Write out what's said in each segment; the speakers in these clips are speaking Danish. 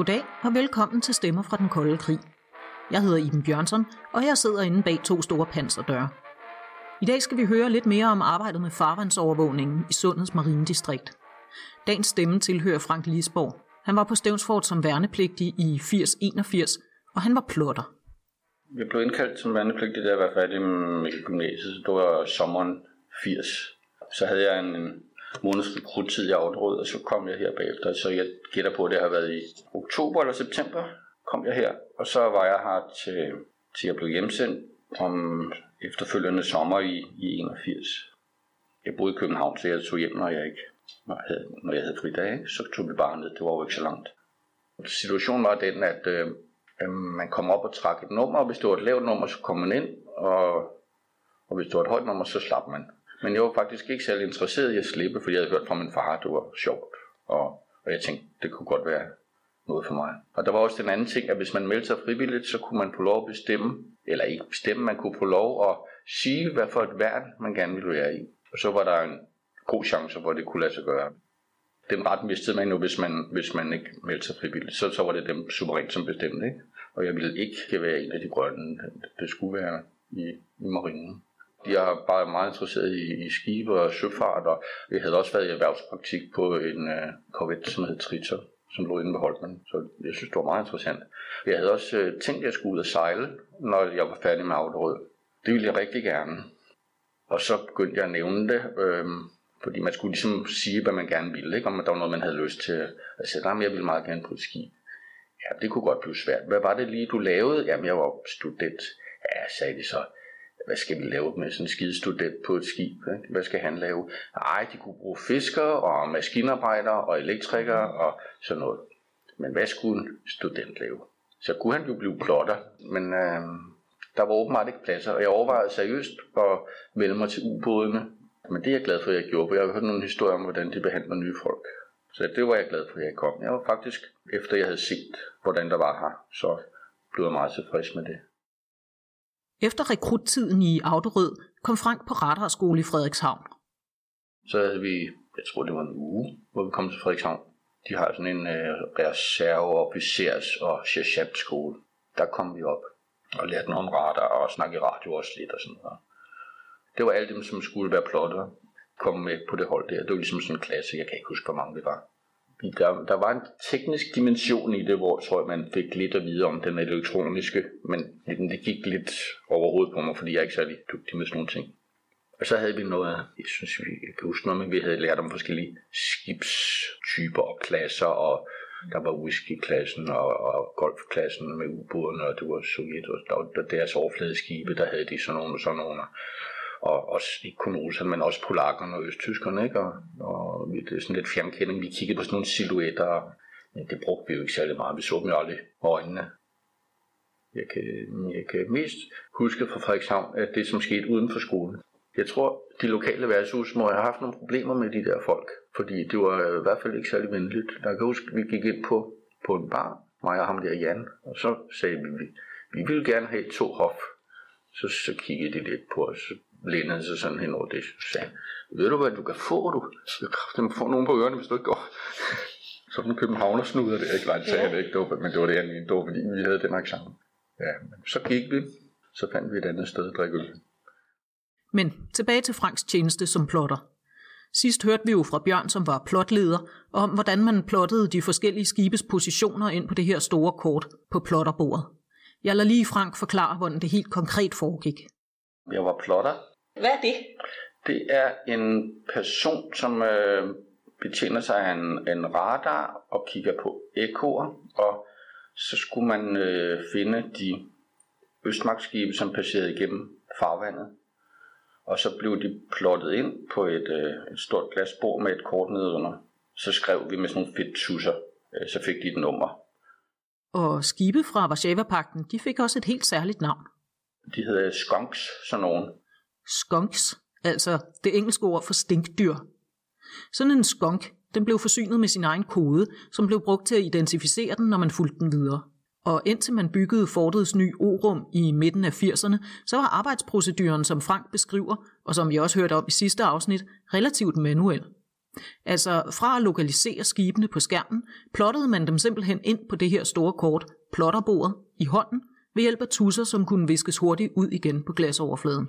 Goddag og velkommen til Stemmer fra den kolde krig. Jeg hedder Iben Bjørnsson, og jeg sidder inde bag to store panserdøre. I dag skal vi høre lidt mere om arbejdet med farvandsovervågningen i Sundheds Marinedistrikt. Dagens stemme tilhører Frank Lisborg. Han var på Stævnsfort som værnepligtig i 8081, og han var plotter. Jeg blev indkaldt som værnepligtig, da jeg var færdig med gymnasiet. Det var sommeren 80. Så havde jeg en måneds rekruttid jeg Aarhus, og så kom jeg her bagefter. Så jeg gætter på, at det har været i oktober eller september, kom jeg her. Og så var jeg her til, til jeg blev hjemsendt om efterfølgende sommer i, i 81. Jeg boede i København, så jeg tog hjem, når jeg ikke når jeg havde, når jeg havde fri dag, så tog vi bare ned. Det var jo ikke så langt. Situationen var den, at øh, man kom op og trak et nummer, og hvis det var et lavt nummer, så kom man ind, og, og hvis det var et højt nummer, så slap man. Men jeg var faktisk ikke særlig interesseret i at slippe, fordi jeg havde hørt fra min far, at det var sjovt. Og, og jeg tænkte, det kunne godt være noget for mig. Og der var også den anden ting, at hvis man meldte sig frivilligt, så kunne man få lov at bestemme, eller ikke bestemme, man kunne få lov at sige, hvad for et værn man gerne ville være i. Og så var der en god chance, hvor det kunne lade sig gøre. Den ret mistede man jo, hvis man, hvis man ikke meldte sig frivilligt. Så, så var det dem suverænt, som bestemte. Ikke? Og jeg ville ikke være en af de grønne. Det skulle være i, i marinen. Jeg er bare meget interesseret i, i skibe og søfart, og jeg havde også været i erhvervspraktik på en øh, korvet, som hed Tritor, som lå inde ved Holmen. Så jeg synes, det var meget interessant. Jeg havde også øh, tænkt, at jeg skulle ud og sejle, når jeg var færdig med Auderød. Det ville jeg rigtig gerne. Og så begyndte jeg at nævne det, øh, fordi man skulle ligesom sige, hvad man gerne ville, ikke? om der var noget, man havde lyst til at sige, at jeg ville meget gerne på et skib. Ja, det kunne godt blive svært. Hvad var det lige, du lavede? Jamen, jeg var student. Ja, sagde de så hvad skal vi lave med sådan en skide student på et skib? Ikke? Hvad skal han lave? Ej, de kunne bruge fisker og maskinarbejdere og elektrikere og sådan noget. Men hvad skulle en student lave? Så kunne han jo blive plotter, men øh, der var åbenbart ikke pladser, og jeg overvejede seriøst at melde mig til ubådene. Men det er jeg glad for, at jeg gjorde, for jeg har hørt nogle historier om, hvordan de behandler nye folk. Så det var jeg glad for, at jeg kom. Jeg var faktisk, efter jeg havde set, hvordan der var her, så blev jeg meget tilfreds med det. Efter rekruttiden i Auderød kom Frank på radarskole i Frederikshavn. Så havde vi, jeg tror det var en uge, hvor vi kom til Frederikshavn. De har sådan en øh, reserveofficers- og sergeantskole. Der kom vi op og lærte noget om radar og snakke i radio også lidt og sådan noget. Det var alle dem, som skulle være plotter, komme med på det hold der. Det var ligesom sådan en klasse, jeg kan ikke huske, hvor mange det var der, der var en teknisk dimension i det, hvor tror jeg, man fik lidt at vide om den elektroniske, men det gik lidt overhovedet på mig, fordi jeg er ikke særlig dygtig med sådan nogle ting. Og så havde vi noget, jeg synes, vi jeg kan huske noget, men vi havde lært om forskellige skibstyper og klasser, og der var whiskyklassen og, og golfklassen med ubådene, og det var Sovjet, og der var deres overfladeskibe, der havde de sådan nogle og sådan nogle og også ikke kun russerne, men også polakkerne og østtyskerne, ikke? Og, og det er sådan lidt fjernkending. Vi kiggede på sådan nogle silhuetter, men det brugte vi jo ikke særlig meget. Vi så dem jo aldrig øjnene. Jeg kan, jeg kan mest huske fra Frederikshavn, at det som skete uden for skolen. Jeg tror, de lokale værtshus må have haft nogle problemer med de der folk, fordi det var i hvert fald ikke særlig venligt. Jeg kan huske, at vi gik ind på, på en bar, mig og ham der Jan, og så sagde vi, vi, vi ville gerne have to hof. Så, så kiggede de lidt på os, så lænede sig sådan hen over det, og sagde, ved du hvad du kan få, du? Du kan få nogen på ørerne, hvis du ikke går. sådan en københavner snuder det, ikke? Nej, det sagde ja. ikke, det var, men det var det, jeg mente, det var, fordi vi havde den accent. Ja, men så gik vi, så fandt vi et andet sted at drikke øl. Men tilbage til Franks tjeneste som plotter. Sidst hørte vi jo fra Bjørn, som var plotleder, om hvordan man plottede de forskellige skibes positioner ind på det her store kort på plotterbordet. Jeg lader lige Frank forklare, hvordan det helt konkret foregik. Jeg var plotter, hvad er det? Det er en person, som øh, betjener sig af en, en radar og kigger på ekoer, og så skulle man øh, finde de østmagtskibe, som passerede igennem farvandet. Og så blev de plottet ind på et, øh, et stort glasbord med et kort nedenunder. Så skrev vi med sådan nogle fedttusser, øh, så fik de et nummer. Og skibe fra Varsava-pakten, de fik også et helt særligt navn. De hedder skunks, sådan nogen skunks, altså det engelske ord for stinkdyr. Sådan en skunk, den blev forsynet med sin egen kode, som blev brugt til at identificere den, når man fulgte den videre. Og indtil man byggede fortets nye O-rum i midten af 80'erne, så var arbejdsproceduren, som Frank beskriver, og som vi også hørte om i sidste afsnit, relativt manuel. Altså fra at lokalisere skibene på skærmen, plottede man dem simpelthen ind på det her store kort, plotterbordet, i hånden, ved hjælp af tusser, som kunne viskes hurtigt ud igen på glasoverfladen.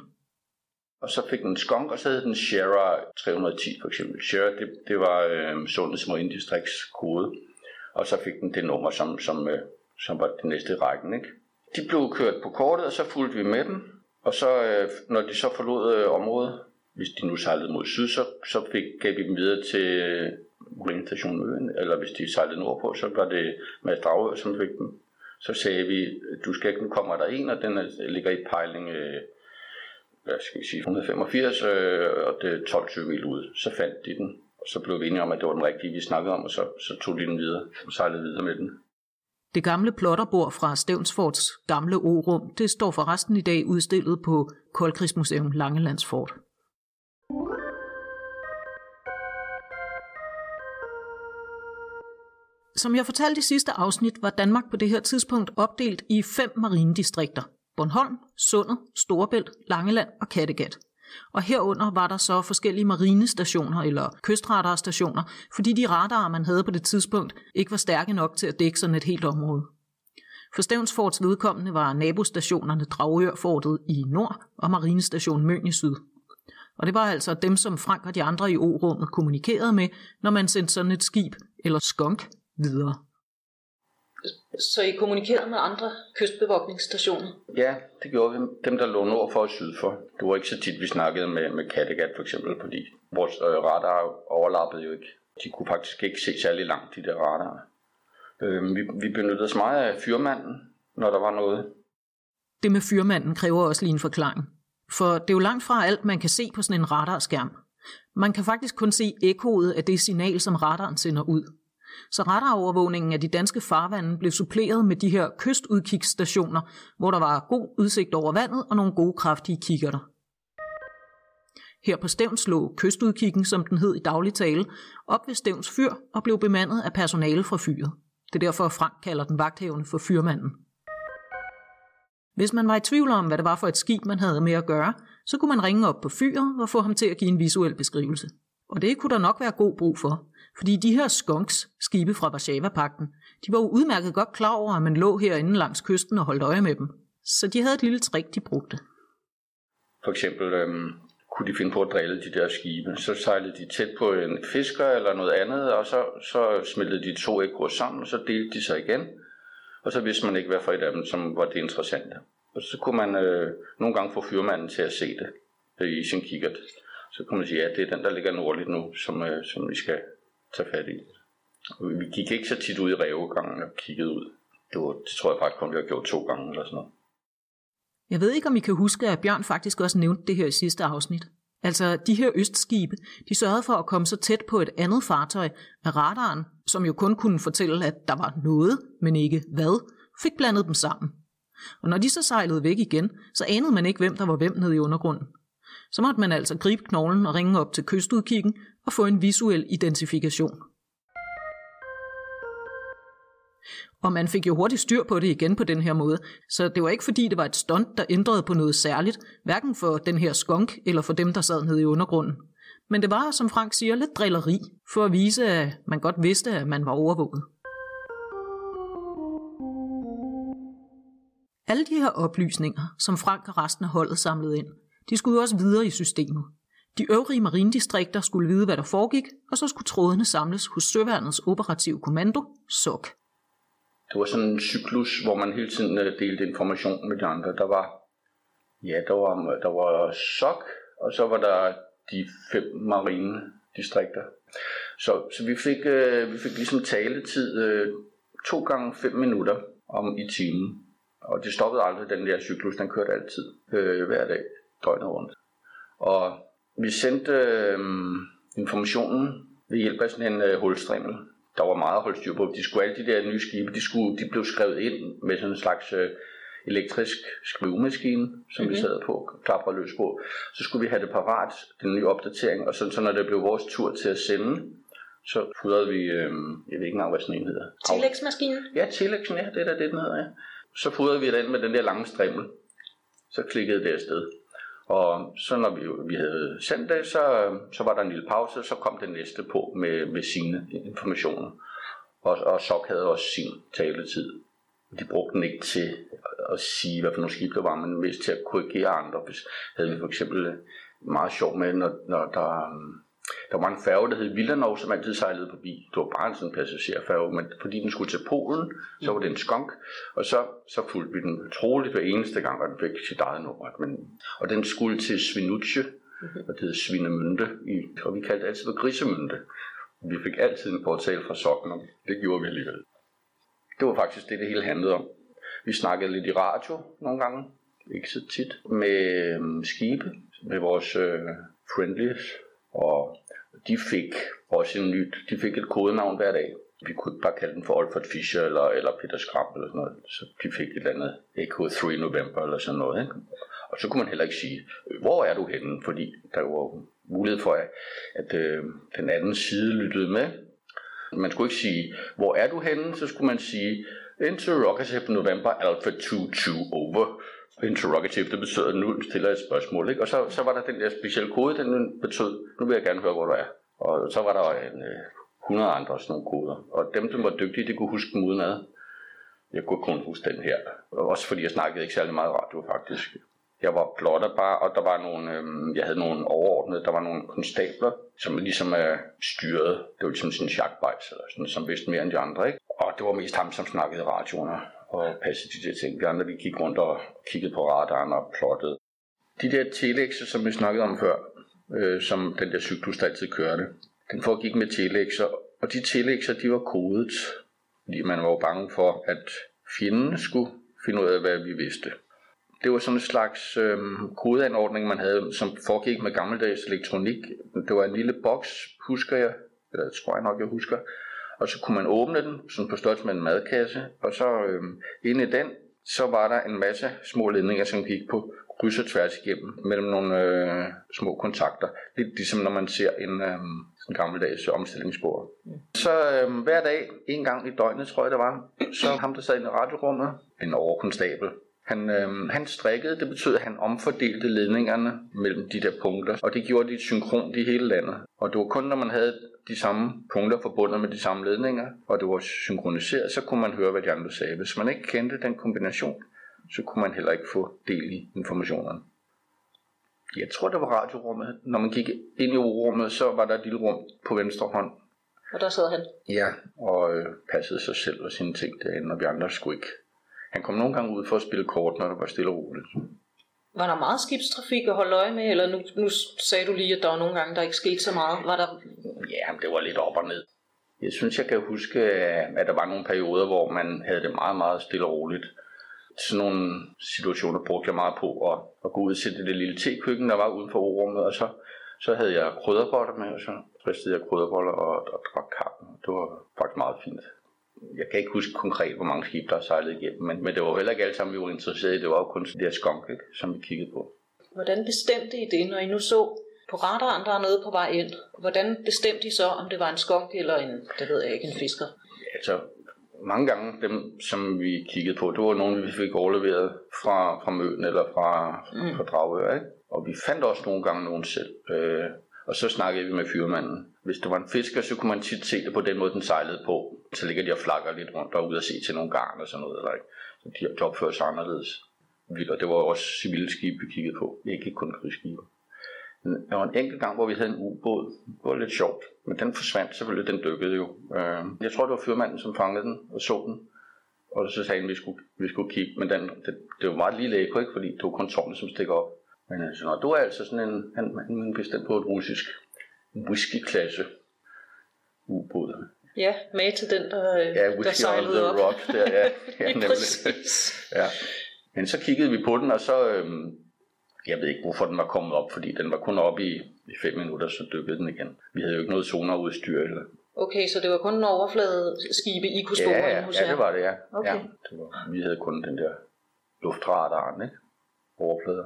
Og så fik den skunk, og så hed den Shara 310 for eksempel. Shara, det, det var øh, Sundheds Marinedistrikts kode. Og så fik den det nummer, som, som, øh, som var det næste rækken. Ikke? De blev kørt på kortet, og så fulgte vi med dem. Og så, øh, når de så forlod øh, området, hvis de nu sejlede mod syd, så, så fik, gav vi dem videre til øh, Marinestation Øen, eller hvis de sejlede nordpå, så var det med Dragør, som fik dem. Så sagde vi, du skal ikke, nu kommer der en, og den ligger i pejling, øh, hvad skal vi sige, 185, øh, og det er 12 mil ude. Så fandt de den, og så blev vi enige om, at det var den rigtige, vi snakkede om, og så, så tog de den videre og sejlede videre med den. Det gamle plotterbord fra Stævnsforts gamle orum, det står forresten i dag udstillet på Koldkrigsmuseum Langelandsfort. Som jeg fortalte i sidste afsnit, var Danmark på det her tidspunkt opdelt i fem marinedistrikter. Bornholm, Sundet, Storebælt, Langeland og Kattegat. Og herunder var der så forskellige marinestationer eller kystradarstationer, fordi de radarer, man havde på det tidspunkt, ikke var stærke nok til at dække sådan et helt område. For Stævnsforts vedkommende var nabostationerne Dragørfortet i nord og Marinestation Møn i syd. Og det var altså dem, som Frank og de andre i O-rummet kommunikerede med, når man sendte sådan et skib eller skunk videre. Så I kommunikerede med andre kystbevogtningsstationer? Ja, det gjorde vi. Dem, der lå nord for og syd for. Det var ikke så tit, vi snakkede med, med Kattegat for eksempel, fordi vores øh, radar overlappede jo ikke. De kunne faktisk ikke se særlig langt, de der radarer. Øh, vi, vi benyttede os meget af fyrmanden, når der var noget. Det med fyrmanden kræver også lige en forklaring. For det er jo langt fra alt, man kan se på sådan en radarskærm. Man kan faktisk kun se ekkoet af det signal, som radaren sender ud. Så radarovervågningen af de danske farvande blev suppleret med de her kystudkigsstationer, hvor der var god udsigt over vandet og nogle gode kraftige kikkerter. Her på Stævns lå kystudkikken, som den hed i daglig tale, op ved Stævns fyr og blev bemandet af personale fra fyret. Det er derfor, Frank kalder den vagthævende for fyrmanden. Hvis man var i tvivl om, hvad det var for et skib, man havde med at gøre, så kunne man ringe op på fyret og få ham til at give en visuel beskrivelse. Og det kunne der nok være god brug for, fordi de her skunks, skibe fra Warszawa-pakten, de var jo udmærket godt klar over, at man lå herinde langs kysten og holdt øje med dem. Så de havde et lille trick, de brugte. For eksempel øhm, kunne de finde på at drille de der skibe. Så sejlede de tæt på en fisker eller noget andet, og så, så smeltede de to ekkoer sammen, og så delte de sig igen. Og så vidste man ikke, hvad for et af dem, som var det interessante. Og så kunne man øh, nogle gange få fyrmanden til at se det øh, i sin kikkert. Så kunne man sige, at ja, det er den, der ligger nordligt nu, som, øh, som vi skal tage fat i. Og vi gik ikke så tit ud i revegangen og kiggede ud. Det, var, det tror jeg faktisk kun, vi har gjort to gange eller sådan noget. Jeg ved ikke, om I kan huske, at Bjørn faktisk også nævnte det her i sidste afsnit. Altså, de her østskibe, de sørgede for at komme så tæt på et andet fartøj af radaren, som jo kun kunne fortælle, at der var noget, men ikke hvad, fik blandet dem sammen. Og når de så sejlede væk igen, så anede man ikke, hvem der var hvem nede i undergrunden. Så måtte man altså gribe knoglen og ringe op til kystudkikken og få en visuel identifikation. Og man fik jo hurtigt styr på det igen på den her måde, så det var ikke fordi det var et stunt, der ændrede på noget særligt, hverken for den her skunk eller for dem, der sad nede i undergrunden. Men det var, som Frank siger, lidt drilleri, for at vise, at man godt vidste, at man var overvåget. Alle de her oplysninger, som Frank og resten af holdet samlede ind, de skulle også videre i systemet. De øvrige marinedistrikter skulle vide, hvad der foregik, og så skulle trådene samles hos Søværnets operative kommando, SOK. Det var sådan en cyklus, hvor man hele tiden øh, delte information med de andre. Der var, ja, der var, der var SOK, og så var der de fem marine distrikter. Så, så vi, fik, øh, vi fik ligesom taletid øh, to gange fem minutter om i timen. Og det stoppede aldrig, den der cyklus, den kørte altid, øh, hver dag, døgnet rundt. Og vi sendte øh, informationen ved hjælp af sådan en øh, hulstrimmel. Der var meget at holde styr på. De skulle alle de der nye skibe, de, skulle, de blev skrevet ind med sådan en slags øh, elektrisk skrivemaskine, som mm-hmm. vi mhm. sad på, klapper løs på. Så skulle vi have det parat, den nye opdatering, og så, så når det blev vores tur til at sende, så fodrede vi, øh, jeg ved ikke engang, hvad sådan en hedder. Telexmaskinen? Ja, Telexen, ja, det er da det, den hedder, ja. Så fodrede vi den med den der lange strimmel. Så klikkede det afsted. Og så når vi, vi havde sendt det, så, så var der en lille pause, så kom det næste på med, med sine informationer. Og, og SOC havde også sin taletid. De brugte den ikke til at sige, hvad for nogle skib der var, men mest til at korrigere andre. Hvis havde vi for eksempel meget sjov med, når, når der, der var en færge, der hed Villanov, som altid sejlede forbi. Det var bare en sådan passagerfærge, men fordi den skulle til Polen, så var det en skunk, og så, så fulgte vi den troligt hver eneste gang, og den fik sit eget nummer. Men, og den skulle til Svinucce, og det hed Svinemünde, i, og vi kaldte det altid for Grisemünde. Vi fik altid en portal fra sokken, og det gjorde vi alligevel. Det var faktisk det, det hele handlede om. Vi snakkede lidt i radio nogle gange, ikke så tit, med øh, skibe, med vores øh, friendlies, og de fik også en nyt, de fik et kodenavn hver dag. Vi kunne ikke bare kalde den for Alfred Fischer eller, eller Peter Skram eller sådan noget. Så de fik et eller andet Echo 3 November eller sådan noget. Ikke? Og så kunne man heller ikke sige, hvor er du henne? Fordi der var mulighed for, at, at øh, den anden side lyttede med. Man skulle ikke sige, hvor er du henne? Så skulle man sige, Interrogative November Alpha 22 over. Interrogative, det betød, at nu stiller jeg et spørgsmål. Ikke? Og så, så var der den der specielle kode, den betød, nu vil jeg gerne høre, hvor du er. Og så var der en, øh, 100 andre sådan nogle koder. Og dem, der var dygtige, de kunne huske dem udenad. Jeg kunne kun huske den her. Også fordi jeg snakkede ikke særlig meget radio, faktisk. Jeg var plotter bare, og der var nogle, øhm, jeg havde nogle overordnede, der var nogle konstabler, som ligesom er styret. Det var ligesom sådan en jagtbejs, eller sådan, som vidste mere end de andre, ikke? Og det var mest ham, som snakkede i radioerne og passe de der ting. Vi andre, vi gik rundt og kiggede på radaren og plottede. De der telexer, som vi snakkede om før, øh, som den der cyklus, der altid kørte, den foregik med telexer, og de telexer, de var kodet, fordi man var jo bange for, at fjenden skulle finde ud af, hvad vi vidste. Det var sådan en slags øh, kodeanordning, man havde, som foregik med gammeldags elektronik. Det var en lille boks, husker jeg, eller tror jeg nok, jeg husker, og så kunne man åbne den, sådan på størrelse med en madkasse, og så øh, inde i den, så var der en masse små ledninger, som gik på kryds og tværs igennem mellem nogle øh, små kontakter. Lidt ligesom når man ser en øh, gammeldags omstillingsspor. Ja. Så øh, hver dag, en gang i døgnet, tror jeg det var, så ham, der sad i radiorummet, en overkonstabel, han, øh, han strikkede, det betød, at han omfordelte ledningerne mellem de der punkter, og det gjorde de synkront i hele landet. Og det var kun, når man havde de samme punkter forbundet med de samme ledninger, og det var synkroniseret, så kunne man høre, hvad de andre sagde. Hvis man ikke kendte den kombination, så kunne man heller ikke få del i informationerne. Jeg tror, det var radiorummet. Når man gik ind i rummet, så var der et lille rum på venstre hånd. Og der sad han? Ja, og øh, passede sig selv og sine ting derinde, og vi andre skulle ikke. Han kom nogle gange ud for at spille kort, når der var stille og roligt. Var der meget skibstrafik at holde øje med, eller nu, nu sagde du lige, at der var nogle gange, der ikke skete så meget. Var der... Ja, det var lidt op og ned. Jeg synes, jeg kan huske, at der var nogle perioder, hvor man havde det meget, meget stille og roligt. Sådan nogle situationer brugte jeg meget på at, at gå ud til det lille tekøkken, der var uden for rummet, og så, så havde jeg krydderboller med, og så ristede jeg krydderboller og, og drak kaffe. Det var faktisk meget fint jeg kan ikke huske konkret, hvor mange skibe, der er sejlet igennem, men, men det var heller ikke alt sammen, vi var interesseret i. Det var jo kun det der skunk, ikke, som vi kiggede på. Hvordan bestemte I det, når I nu så på radaren, der er noget på vej ind? Hvordan bestemte I så, om det var en skunk eller en, det ved jeg ikke, en fisker? Ja, altså, mange gange dem, som vi kiggede på, det var nogle, vi fik overleveret fra, fra Møn eller fra, mm. fra Dragør, ikke? Og vi fandt også nogle gange nogen selv. Øh, og så snakkede vi med fyrmanden. Hvis det var en fisker, så kunne man tit se det på den måde, den sejlede på. Så ligger de og flakker lidt rundt og ud og se til nogle garn og sådan noget. Eller ikke? Så de, de opfører sig anderledes. Og det var også civile skibe, vi kiggede på. Ikke kun krigsskibe. Der var en enkelt gang, hvor vi havde en ubåd. Det var lidt sjovt. Men den forsvandt selvfølgelig, den dykkede jo. Øh, jeg tror, det var fyrmanden, som fangede den og så den. Og så sagde han, at vi skulle, vi skulle kigge. Men den, det, det var meget lille ekko, ikke? fordi det var kun tårnet, som stikker op. Men altså, når du er altså sådan en, han, han bestemt på et russisk whisky-klasse ubåd. Ja, med til den, der, ja, der sejlede op. Rock, der, ja, ja, nemlig. Præcis. ja. Men så kiggede vi på den, og så, øhm, jeg ved ikke hvorfor den var kommet op, fordi den var kun oppe i, i fem minutter, så dykkede den igen. Vi havde jo ikke noget sonarudstyr eller Okay, så det var kun en overflade skibe, I kunne spore ja, ja, hos ja, det var det, ja. Okay. ja det var, vi havde kun den der luftradaren, ikke? Overflader.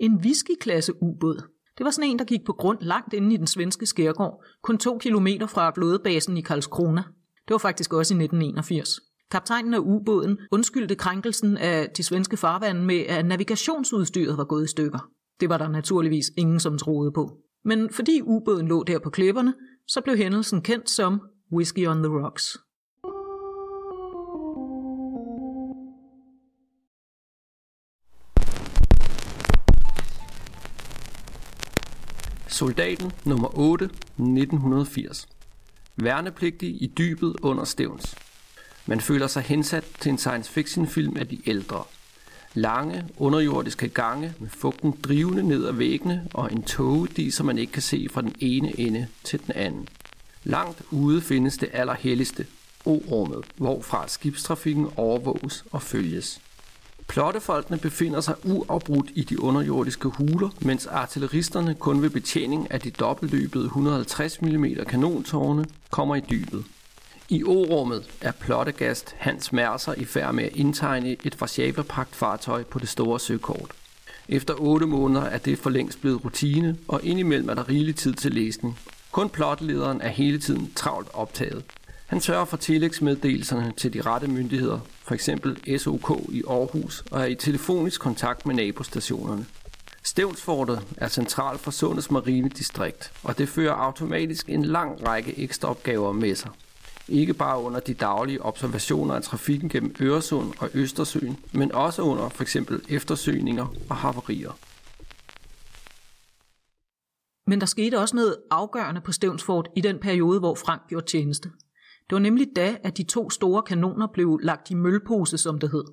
En whiskyklasse ubåd. Det var sådan en, der gik på grund langt inde i den svenske skærgård, kun to kilometer fra flådebasen i Karlskrona. Det var faktisk også i 1981. Kaptajnen af ubåden undskyldte krænkelsen af de svenske farvande med, at navigationsudstyret var gået i stykker. Det var der naturligvis ingen, som troede på. Men fordi ubåden lå der på klipperne, så blev hændelsen kendt som Whiskey on the Rocks. Soldaten nummer 8, 1980. Værnepligtig i dybet under stævns. Man føler sig hensat til en science fiction film af de ældre. Lange, underjordiske gange med fugten drivende ned ad væggene og en tåge, som man ikke kan se fra den ene ende til den anden. Langt ude findes det allerhelligste, O-rummet, hvorfra skibstrafikken overvåges og følges. Plottefolkene befinder sig uafbrudt i de underjordiske huler, mens artilleristerne kun ved betjening af de dobbeltløbede 150 mm kanontårne kommer i dybet. I orummet er plottegast Hans Merser i færd med at indtegne et Warszawa-pagt fartøj på det store søkort. Efter 8 måneder er det for længst blevet rutine, og indimellem er der rigelig tid til læsning. Kun plotlederen er hele tiden travlt optaget. Han sørger for tillægsmeddelelserne til de rette myndigheder, f.eks. SOK i Aarhus, og er i telefonisk kontakt med nabostationerne. Stævnsfortet er central for Sundets Marine Distrikt, og det fører automatisk en lang række ekstra opgaver med sig. Ikke bare under de daglige observationer af trafikken gennem Øresund og Østersøen, men også under f.eks. eftersøgninger og haverier. Men der skete også noget afgørende på Stævnsfort i den periode, hvor Frank gjorde tjeneste. Det var nemlig da, at de to store kanoner blev lagt i mølpose, som det hed.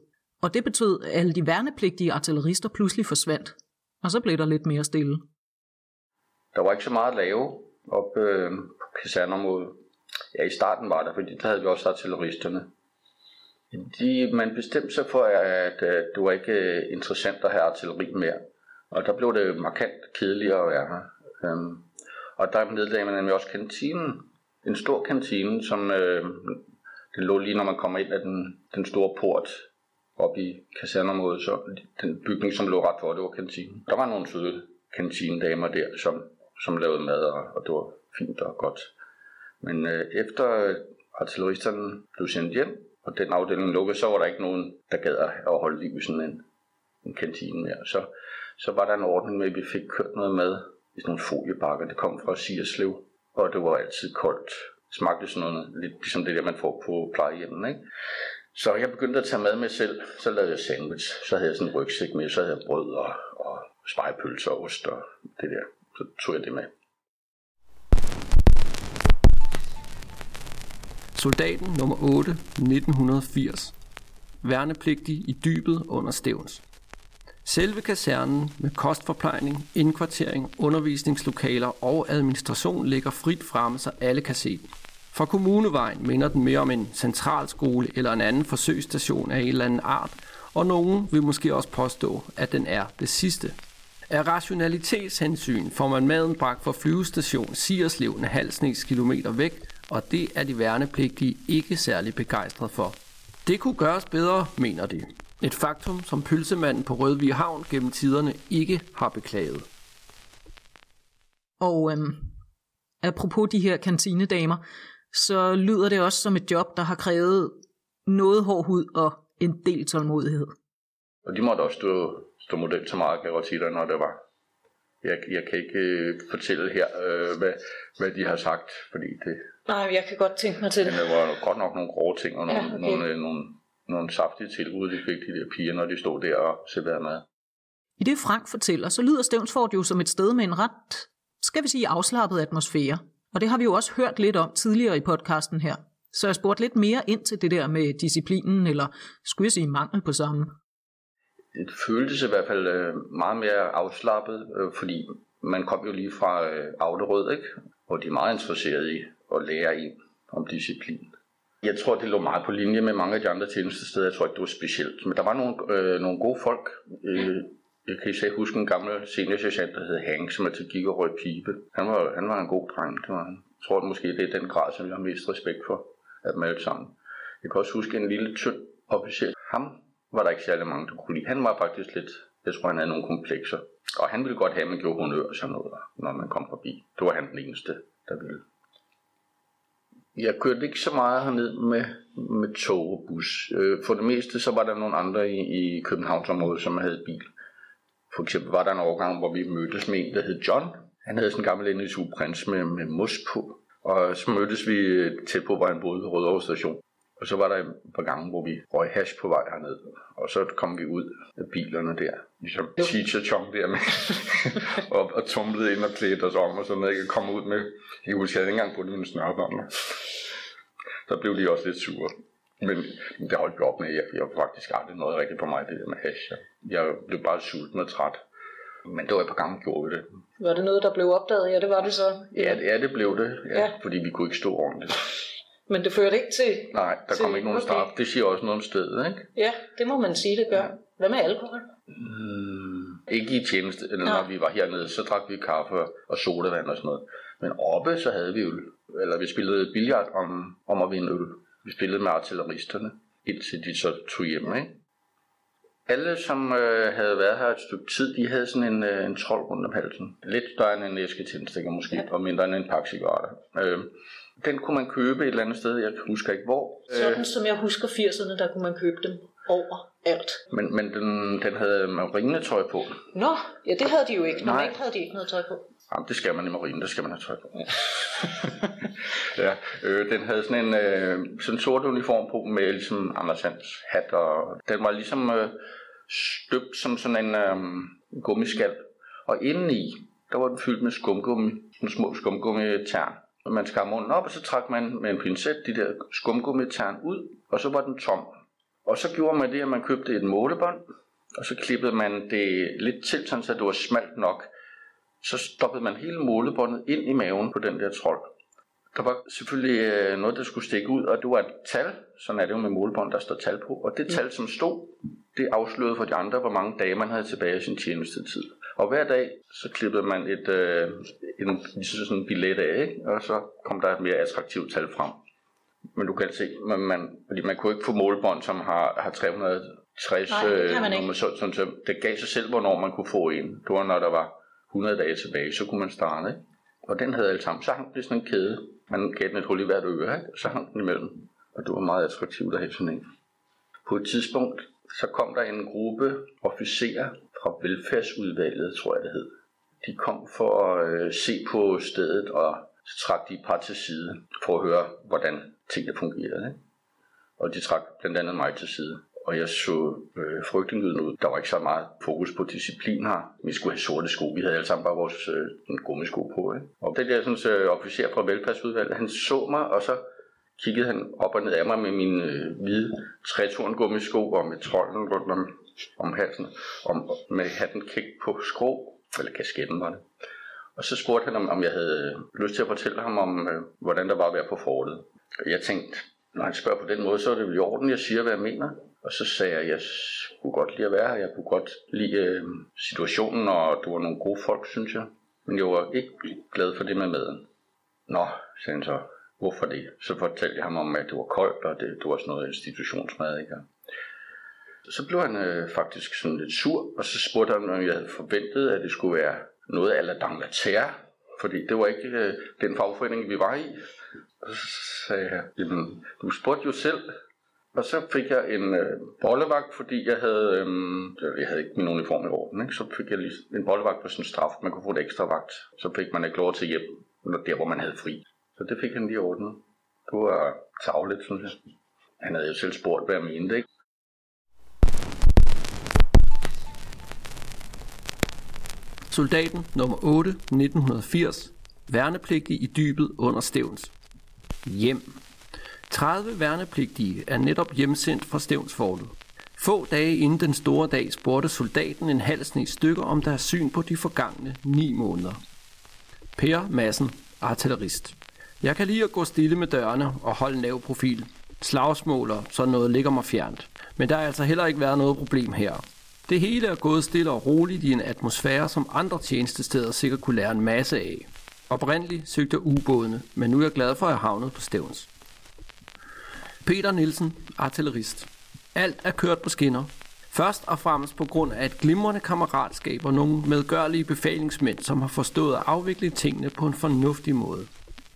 Og det betød, at alle de værnepligtige artillerister pludselig forsvandt. Og så blev der lidt mere stille. Der var ikke så meget at lave op øh, på kasernområdet. Ja, i starten var der, fordi der havde vi også artilleristerne. De, man bestemte sig for, at, at det var ikke øh, interessant at have artilleri mere. Og der blev det markant kedeligere at være her. Øhm, og der nedlagde man nemlig også kantinen. En stor kantine, som øh, den lå lige når man kommer ind af den, den store port op i kasernområdet, så den bygning, som lå ret for, det var kantinen. Der var nogle søde kantinedamer der, som, som lavede mad, og, og det var fint og godt. Men øh, efter artilleristerne blev sendt hjem, og den afdeling lukkede, så var der ikke nogen, der gad at holde liv i sådan en, en kantine mere. Så, så var der en ordning med, at vi fik kørt noget mad i sådan nogle foliebakker. Det kom fra Sierslev, og det var altid koldt. Det smagte sådan noget, lidt ligesom det der, man får på plejehjemmet, ikke? Så jeg begyndte at tage mad med selv. Så lavede jeg sandwich. Så havde jeg sådan en rygsæk med. Så havde jeg brød og, og spejpølser og ost og det der. Så tog jeg det med. Soldaten nummer 8, 1980. Værnepligtig i dybet under stævns. Selve kasernen med kostforplejning, indkvartering, undervisningslokaler og administration ligger frit fremme, så alle kan se den. Fra kommunevejen minder den mere om en centralskole eller en anden forsøgsstation af en eller anden art, og nogen vil måske også påstå, at den er det sidste. Af rationalitetshensyn får man maden bragt fra flyvestation Sierslev en halv kilometer væk, og det er de værnepligtige ikke særlig begejstret for. Det kunne gøres bedre, mener de. Et faktum, som pølsemanden på Rødvig Havn gennem tiderne ikke har beklaget. Og øhm, apropos de her kantinedamer, så lyder det også som et job, der har krævet noget hård hud og en del tålmodighed. Og de måtte også stå, stå model til meget, kan jeg godt sige dig, når det var. Jeg, jeg kan ikke øh, fortælle her, øh, hvad, hvad de har sagt, fordi det... Nej, jeg kan godt tænke mig til det. Men det var godt nok nogle grove ting, og nogle, Ja, okay. nogle, øh, nogle, nogle saftige tilbud, de fik, de der piger, når de stod der og serverede mad. I det Frank fortæller, så lyder Stævnsfort jo som et sted med en ret, skal vi sige, afslappet atmosfære. Og det har vi jo også hørt lidt om tidligere i podcasten her. Så jeg spurgte lidt mere ind til det der med disciplinen, eller skulle jeg sige mangel på samme. det føltes i hvert fald øh, meget mere afslappet, øh, fordi man kom jo lige fra øh, Auderød, ikke? hvor de er meget interesserede i at lære en om disciplin. Jeg tror, det lå meget på linje med mange af de andre tjenestesteder. Jeg tror ikke, det var specielt. Men der var nogle, øh, nogle gode folk. Øh, jeg kan især huske en gammel seniorsergeant, der hed Hank, som altid gik og røg pibe. Han var, han var en god dreng. Det var han. Jeg tror at måske, det er den grad, som jeg har mest respekt for af dem alle sammen. Jeg kan også huske en lille tynd officer. Ham var der ikke særlig mange, der kunne lide. Han var faktisk lidt, jeg tror han havde nogle komplekser. Og han ville godt have, at man gjorde honør og sådan noget, når man kom forbi. Det var han den eneste, der ville. Jeg kørte ikke så meget herned med, med tog og bus. Øh, for det meste så var der nogle andre i, i Københavnsområdet, som havde bil. For eksempel var der en overgang, hvor vi mødtes med en, der hed John. Han havde sådan en gammel NSU Prins med, med mos på. Og så mødtes vi tæt på, hvor han boede ved Rødovre station. Og så var der et par gange, hvor vi røg hash på vej herned. Og så kom vi ud af bilerne der. Ligesom teacher Chong der med. og, og tumlede ind og klædte os om og sådan noget. Jeg kom ud med. Jeg husker, jeg havde ikke engang bundet en snørp om mig. Så blev de også lidt sure. Men det holdt vi op med. Jeg, jeg faktisk aldrig noget rigtigt på mig, det der med hash. Jeg blev bare sulten og træt. Men det var et par gange, gjorde vi det. Var det noget, der blev opdaget? Ja, det var det så. Ja, det, ja, det blev det. Ja, Ja. Fordi vi kunne ikke stå ordentligt. Men det førte ikke til... Nej, der til- kom ikke nogen okay. straf. Det siger også noget om stedet, ikke? Ja, det må man sige, det gør. Hvad med alkohol? Mm, ikke i tjeneste, eller når Nå. vi var hernede, så drak vi kaffe og sodavand og sådan noget. Men oppe, så havde vi øl. Eller vi spillede billard om, om at vinde øl. Vi spillede med artilleristerne, indtil de så tog hjem, ikke? Alle, som øh, havde været her et stykke tid, de havde sådan en, øh, en trold rundt om halsen. Lidt større end en æske tændstikker måske, ja. og mindre end en pakke cigaretter. Øh, den kunne man købe et eller andet sted, jeg husker ikke hvor. Sådan som jeg husker 80'erne, der kunne man købe dem over alt. Men, men den, den havde marinetøj på. Nå, ja, det havde de jo ikke. Nej. Normalt havde de ikke noget tøj på. Jamen, det skal man i marinen, det skal man have tøj på. ja, øh, den havde sådan en øh, sådan sort uniform på med ligesom Anders Hans hat, og den var ligesom øh, støbt som sådan en øh, gummiskal. Og indeni, der var den fyldt med skumgummi, sådan små skumgummitern. Og man skar munden op, og så trak man med en pincet de der skumgummitern ud, og så var den tom. Og så gjorde man det, at man købte et målebånd, og så klippede man det lidt til, så det var smalt nok så stoppede man hele målebåndet ind i maven på den der trold. Der var selvfølgelig øh, noget, der skulle stikke ud, og det var et tal. Sådan er det jo med målebånd, der står tal på. Og det tal, som stod, det afslørede for de andre, hvor mange dage man havde tilbage i sin tjenestetid. Og hver dag, så klippede man et, øh, en, sådan en billet af, ikke? og så kom der et mere attraktivt tal frem. Men du kan se, man, man, fordi man kunne ikke få målebånd, som har, har 360 Nej, det øh, nummer, så, sådan, så det gav sig selv, hvornår man kunne få en. Det var, når der var 100 dage tilbage, så kunne man starte. Ikke? Og den havde alle sammen. Så hang det sådan en kæde. Man gav den et hul i hvert øre, ikke? så hang den imellem. Og det var meget attraktivt at have sådan en. På et tidspunkt, så kom der en gruppe officerer og velfærdsudvalget, tror jeg det hed. De kom for at øh, se på stedet, og så trak de et par til side, for at høre, hvordan tingene fungerede. Ikke? Og de trak blandt andet mig til side. Og jeg så øh, frygtindgydende ud. Der var ikke så meget fokus på disciplin her. Vi skulle have sorte sko. Vi havde alle sammen bare vores øh, gummisko på. Ikke? Og den der sådan, øh, officer fra velfærdsudvalget, han så mig, og så kiggede han op og ned af mig med mine øh, hvide trætorn gummisko og med trolden rundt om, om halsen, om, med hatten kæk på skrå, eller kasketten var det. Og så spurgte han, om, om jeg havde lyst til at fortælle ham om, øh, hvordan der var at være på fortet. Og jeg tænkte, når han spørger på den måde, så er det vel i orden, jeg siger, hvad jeg mener. Og så sagde jeg, at jeg kunne godt lide at være her. Jeg kunne godt lide øh, situationen, og det var nogle gode folk, synes jeg. Men jeg var ikke glad for det med maden. Nå, sagde han så, hvorfor det? Så fortalte jeg ham om, at det var koldt, og det, det var sådan noget institutionsmad, ikke? Så blev han øh, faktisk sådan lidt sur, og så spurgte han, om jeg havde forventet, at det skulle være noget af d'Angleterre, fordi det var ikke øh, den fagforening, vi var i. Og så sagde jeg, jamen, du spurgte jo selv. Og så fik jeg en øh, bollevagt, fordi jeg havde, øh, jeg havde ikke min uniform i orden. Ikke? Så fik jeg lige en bollevagt på sådan en straf. Man kunne få et ekstra vagt. Så fik man ikke lov til hjem, når- der hvor man havde fri. Så det fik han lige ordnet. Det var tavlet, synes jeg. Han havde jo selv spurgt, hvad jeg mente, ikke? Soldaten nummer 8, 1980. Værnepligtig i dybet under Stævns. Hjem. 30 værnepligtige er netop hjemsendt fra Stævnsfortet. Få dage inden den store dag spurgte soldaten en halv sne stykker om deres syn på de forgangne ni måneder. Per Madsen, artillerist. Jeg kan lige at gå stille med dørene og holde lav profil. Slagsmål og sådan noget ligger mig fjernt. Men der har altså heller ikke været noget problem her. Det hele er gået stille og roligt i en atmosfære, som andre tjenestesteder sikkert kunne lære en masse af. Oprindeligt søgte ubådene, men nu er jeg glad for at have havnet på Stævns. Peter Nielsen, artillerist. Alt er kørt på skinner. Først og fremmest på grund af et glimrende kammeratskab og nogle medgørlige befalingsmænd, som har forstået at afvikle tingene på en fornuftig måde.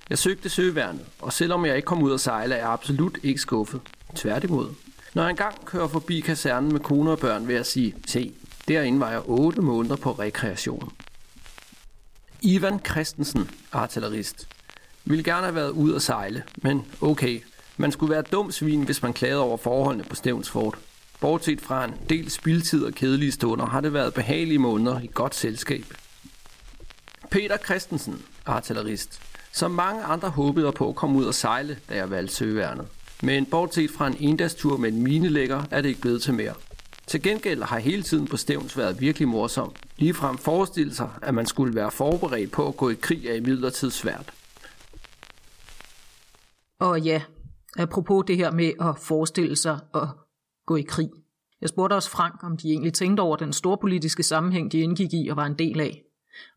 Jeg søgte søværnet, og selvom jeg ikke kom ud at sejle, er jeg absolut ikke skuffet. Tværtimod. Når jeg engang kører forbi kasernen med kone og børn, vil jeg sige, se, derinde var jeg 8 måneder på rekreation. Ivan Christensen, artillerist, ville gerne have været ud og sejle, men okay, man skulle være dum svin, hvis man klagede over forholdene på Stævnsfort. Bortset fra en del spildtid og kedelige stunder, har det været behagelige måneder i godt selskab. Peter Christensen, artillerist, som mange andre håbede på at komme ud og sejle, da jeg valgte søværnet. Men bortset fra en endagstur med en minelægger, er det ikke blevet til mere. Til gengæld har hele tiden på Stævns været virkelig morsom. Ligefrem forestille sig, at man skulle være forberedt på at gå i krig er i svært. Og ja, apropos det her med at forestille sig at gå i krig. Jeg spurgte også Frank, om de egentlig tænkte over den store politiske sammenhæng, de indgik i og var en del af.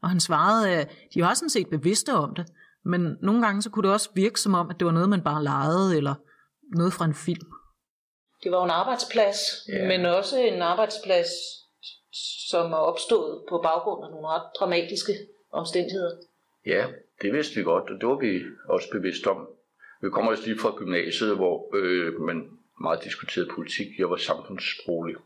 Og han svarede, at de var sådan set bevidste om det, men nogle gange så kunne det også virke som om, at det var noget, man bare legede, eller noget fra en film. Det var jo en arbejdsplads, Ja. men også en arbejdsplads, som er opstået på baggrund af nogle ret dramatiske omstændigheder. Ja, det vidste vi godt, og det var vi også bevidste om. Vi kommer også lige fra gymnasiet, hvor øh, man meget diskuterede politik. Jeg var samfundssproglig.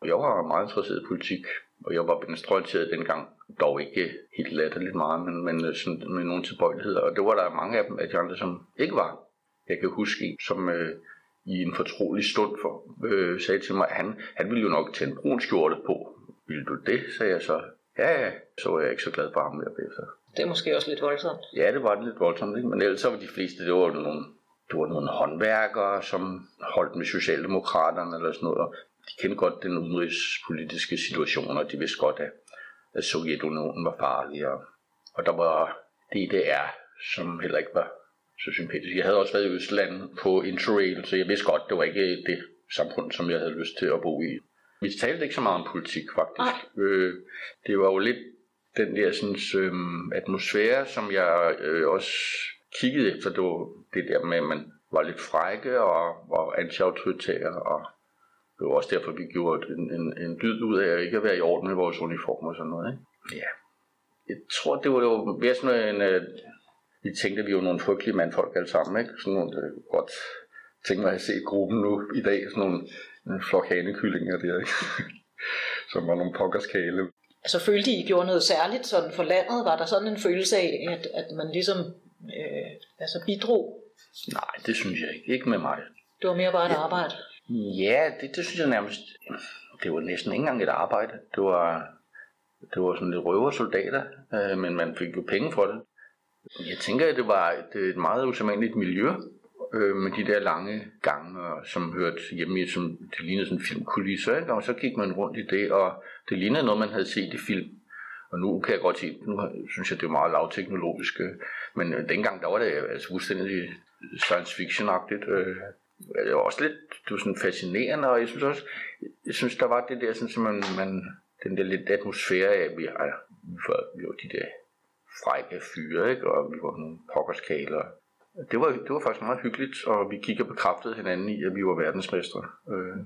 Og jeg var meget interesseret i politik, og jeg var venstreorienteret dengang. Dog ikke helt latterligt meget, men, men øh, sådan, med nogle tilbøjeligheder. Og det var der mange af dem, af de andre, som ikke var. Jeg kan huske en, som øh, i en fortrolig stund for, øh, sagde til mig, at han, han ville jo nok tage en brun skjorte på. Vil du det? sagde jeg så. Ja, ja. Så var jeg ikke så glad for ham mere bagefter. Det er måske også lidt voldsomt. Ja, det var det lidt voldsomt, ikke? men ellers så var de fleste, det var nogle, det var nogle håndværkere, som holdt med Socialdemokraterne eller sådan noget. og De kendte godt den udenrigspolitiske situation, og de vidste godt, at, at Sovjetunionen var farlig. Og, og der var DDR, som heller ikke var så sympatisk. Jeg havde også været i Østland på Interrail, så jeg vidste godt, det var ikke det samfund, som jeg havde lyst til at bo i. Vi talte ikke så meget om politik, faktisk. Øh, det var jo lidt den der sådan, øhm, atmosfære, som jeg øh, også kiggede efter, det var det der med, at man var lidt frække og var anti-autoritære, og det var også derfor, vi gjorde en, en, en dyd ud af at ikke at være i orden med vores uniformer og sådan noget. Ikke? Ja. Jeg tror, det var jo mere sådan en... Øh, vi tænkte, at vi var nogle frygtelige mandfolk alle sammen, ikke? Sådan nogle, øh, godt tænke mig at se gruppen nu i dag, sådan nogle en flok hanekyllinger der, ikke? som var nogle pokkers kæle. Altså følte I, I gjorde noget særligt sådan for landet? Var der sådan en følelse af, at, at man ligesom øh, altså bidrog? Nej, det synes jeg ikke. Ikke med mig. Det var mere bare et arbejde. Ja, det, det synes jeg nærmest... Det var næsten ikke engang et arbejde. Det var, det var sådan lidt røversoldater, øh, men man fik jo penge for det. Jeg tænker, at det var et, et meget usædvanligt miljø, øh, med de der lange gange, som hørte hjemme i, som det lignede sådan filmkulisser, ikke? og så gik man rundt i det, og det lignede noget, man havde set i film. Og nu kan jeg godt se, nu synes jeg, det er meget lavteknologisk, øh, men øh, dengang, der var det øh, altså fuldstændig science fiction-agtigt. Øh, det var også lidt det var sådan fascinerende, og jeg synes også, jeg synes, der var det der, sådan, som man, man, den der lidt atmosfære af, at vi, har, vi, jo, de der frække fyre, ikke? og vi var nogle pokkerskaler. Det var, det var faktisk meget hyggeligt, og vi gik og bekræftede hinanden i, at vi var verdensmestre. Øh,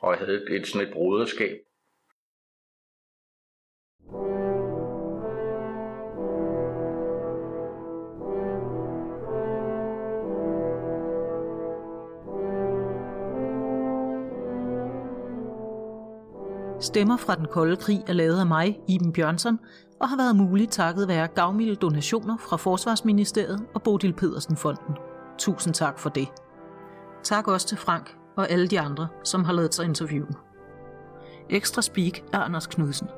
og jeg havde et, et, sådan et broderskab. Stemmer fra den kolde krig er lavet af mig, Iben Bjørnsson, og har været muligt takket være gavmilde donationer fra Forsvarsministeriet og Bodil Pedersen Fonden. Tusind tak for det. Tak også til Frank og alle de andre, som har lavet sig interviewe. Ekstra speak er Anders Knudsen.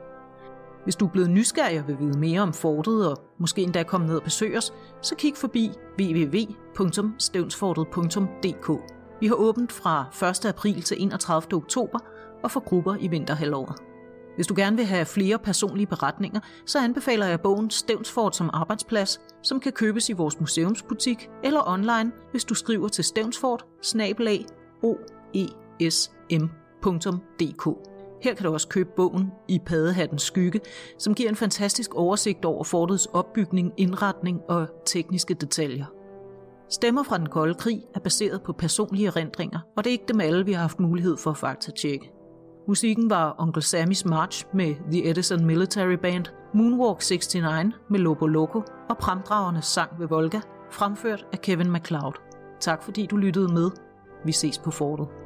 Hvis du er blevet nysgerrig og vil vide mere om fortet og måske endda komme ned og besøge os, så kig forbi www.stevnsfortet.dk. Vi har åbent fra 1. april til 31. oktober og for grupper i vinterhalvåret. Hvis du gerne vil have flere personlige beretninger, så anbefaler jeg bogen Stævnsfort som arbejdsplads, som kan købes i vores museumsbutik eller online, hvis du skriver til stævnsfort oesm.dk. Her kan du også købe bogen i Padehattens skygge, som giver en fantastisk oversigt over fortets opbygning, indretning og tekniske detaljer. Stemmer fra den kolde krig er baseret på personlige erindringer, og det er ikke dem alle, vi har haft mulighed for at faktatjekke. Musikken var Onkel Sammys March med The Edison Military Band, Moonwalk 69 med Lobo Loco og Pramdragernes sang ved Volga fremført af Kevin MacLeod. Tak fordi du lyttede med. Vi ses på fortet.